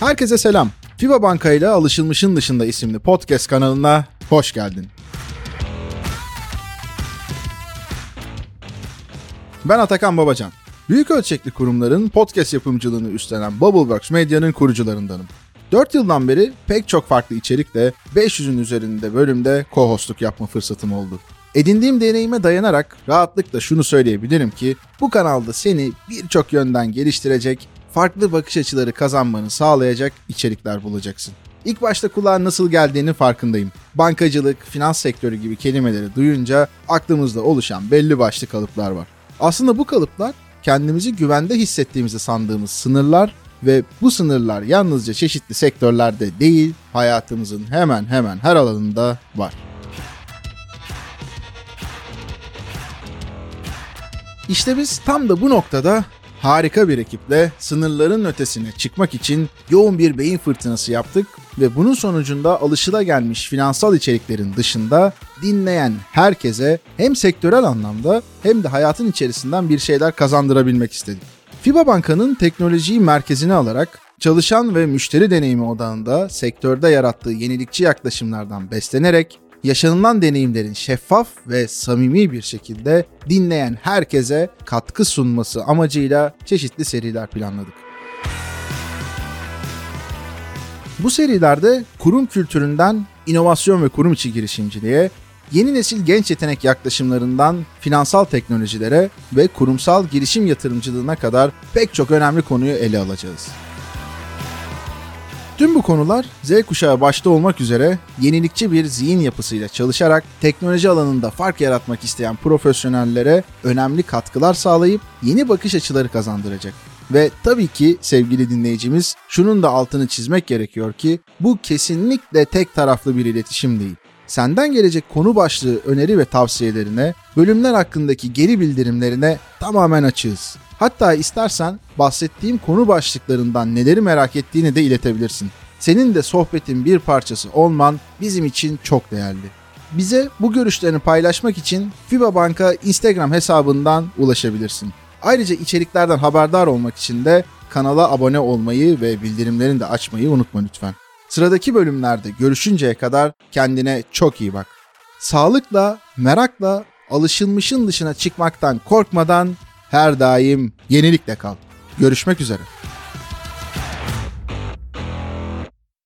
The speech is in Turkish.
Herkese selam. FIBA Banka ile Alışılmışın Dışında isimli podcast kanalına hoş geldin. Ben Atakan Babacan. Büyük ölçekli kurumların podcast yapımcılığını üstlenen Bubbleworks Medya'nın kurucularındanım. 4 yıldan beri pek çok farklı içerikle 500'ün üzerinde bölümde co-hostluk yapma fırsatım oldu. Edindiğim deneyime dayanarak rahatlıkla şunu söyleyebilirim ki bu kanalda seni birçok yönden geliştirecek, farklı bakış açıları kazanmanı sağlayacak içerikler bulacaksın. İlk başta kulağa nasıl geldiğini farkındayım. Bankacılık, finans sektörü gibi kelimeleri duyunca aklımızda oluşan belli başlı kalıplar var. Aslında bu kalıplar kendimizi güvende hissettiğimizi sandığımız sınırlar ve bu sınırlar yalnızca çeşitli sektörlerde değil, hayatımızın hemen hemen her alanında var. İşte biz tam da bu noktada harika bir ekiple sınırların ötesine çıkmak için yoğun bir beyin fırtınası yaptık ve bunun sonucunda alışılagelmiş finansal içeriklerin dışında dinleyen herkese hem sektörel anlamda hem de hayatın içerisinden bir şeyler kazandırabilmek istedik. FIBA Banka'nın teknolojiyi merkezine alarak çalışan ve müşteri deneyimi odağında sektörde yarattığı yenilikçi yaklaşımlardan beslenerek yaşanılan deneyimlerin şeffaf ve samimi bir şekilde dinleyen herkese katkı sunması amacıyla çeşitli seriler planladık. Bu serilerde kurum kültüründen inovasyon ve kurum içi girişimciliğe, yeni nesil genç yetenek yaklaşımlarından finansal teknolojilere ve kurumsal girişim yatırımcılığına kadar pek çok önemli konuyu ele alacağız. Tüm bu konular Z kuşağı başta olmak üzere yenilikçi bir zihin yapısıyla çalışarak teknoloji alanında fark yaratmak isteyen profesyonellere önemli katkılar sağlayıp yeni bakış açıları kazandıracak. Ve tabii ki sevgili dinleyicimiz şunun da altını çizmek gerekiyor ki bu kesinlikle tek taraflı bir iletişim değil. Senden gelecek konu başlığı, öneri ve tavsiyelerine, bölümler hakkındaki geri bildirimlerine tamamen açığız. Hatta istersen bahsettiğim konu başlıklarından neleri merak ettiğini de iletebilirsin. Senin de sohbetin bir parçası olman bizim için çok değerli. Bize bu görüşlerini paylaşmak için FIBA Banka Instagram hesabından ulaşabilirsin. Ayrıca içeriklerden haberdar olmak için de kanala abone olmayı ve bildirimlerini de açmayı unutma lütfen. Sıradaki bölümlerde görüşünceye kadar kendine çok iyi bak. Sağlıkla, merakla, alışılmışın dışına çıkmaktan korkmadan her daim yenilikle kal. Görüşmek üzere.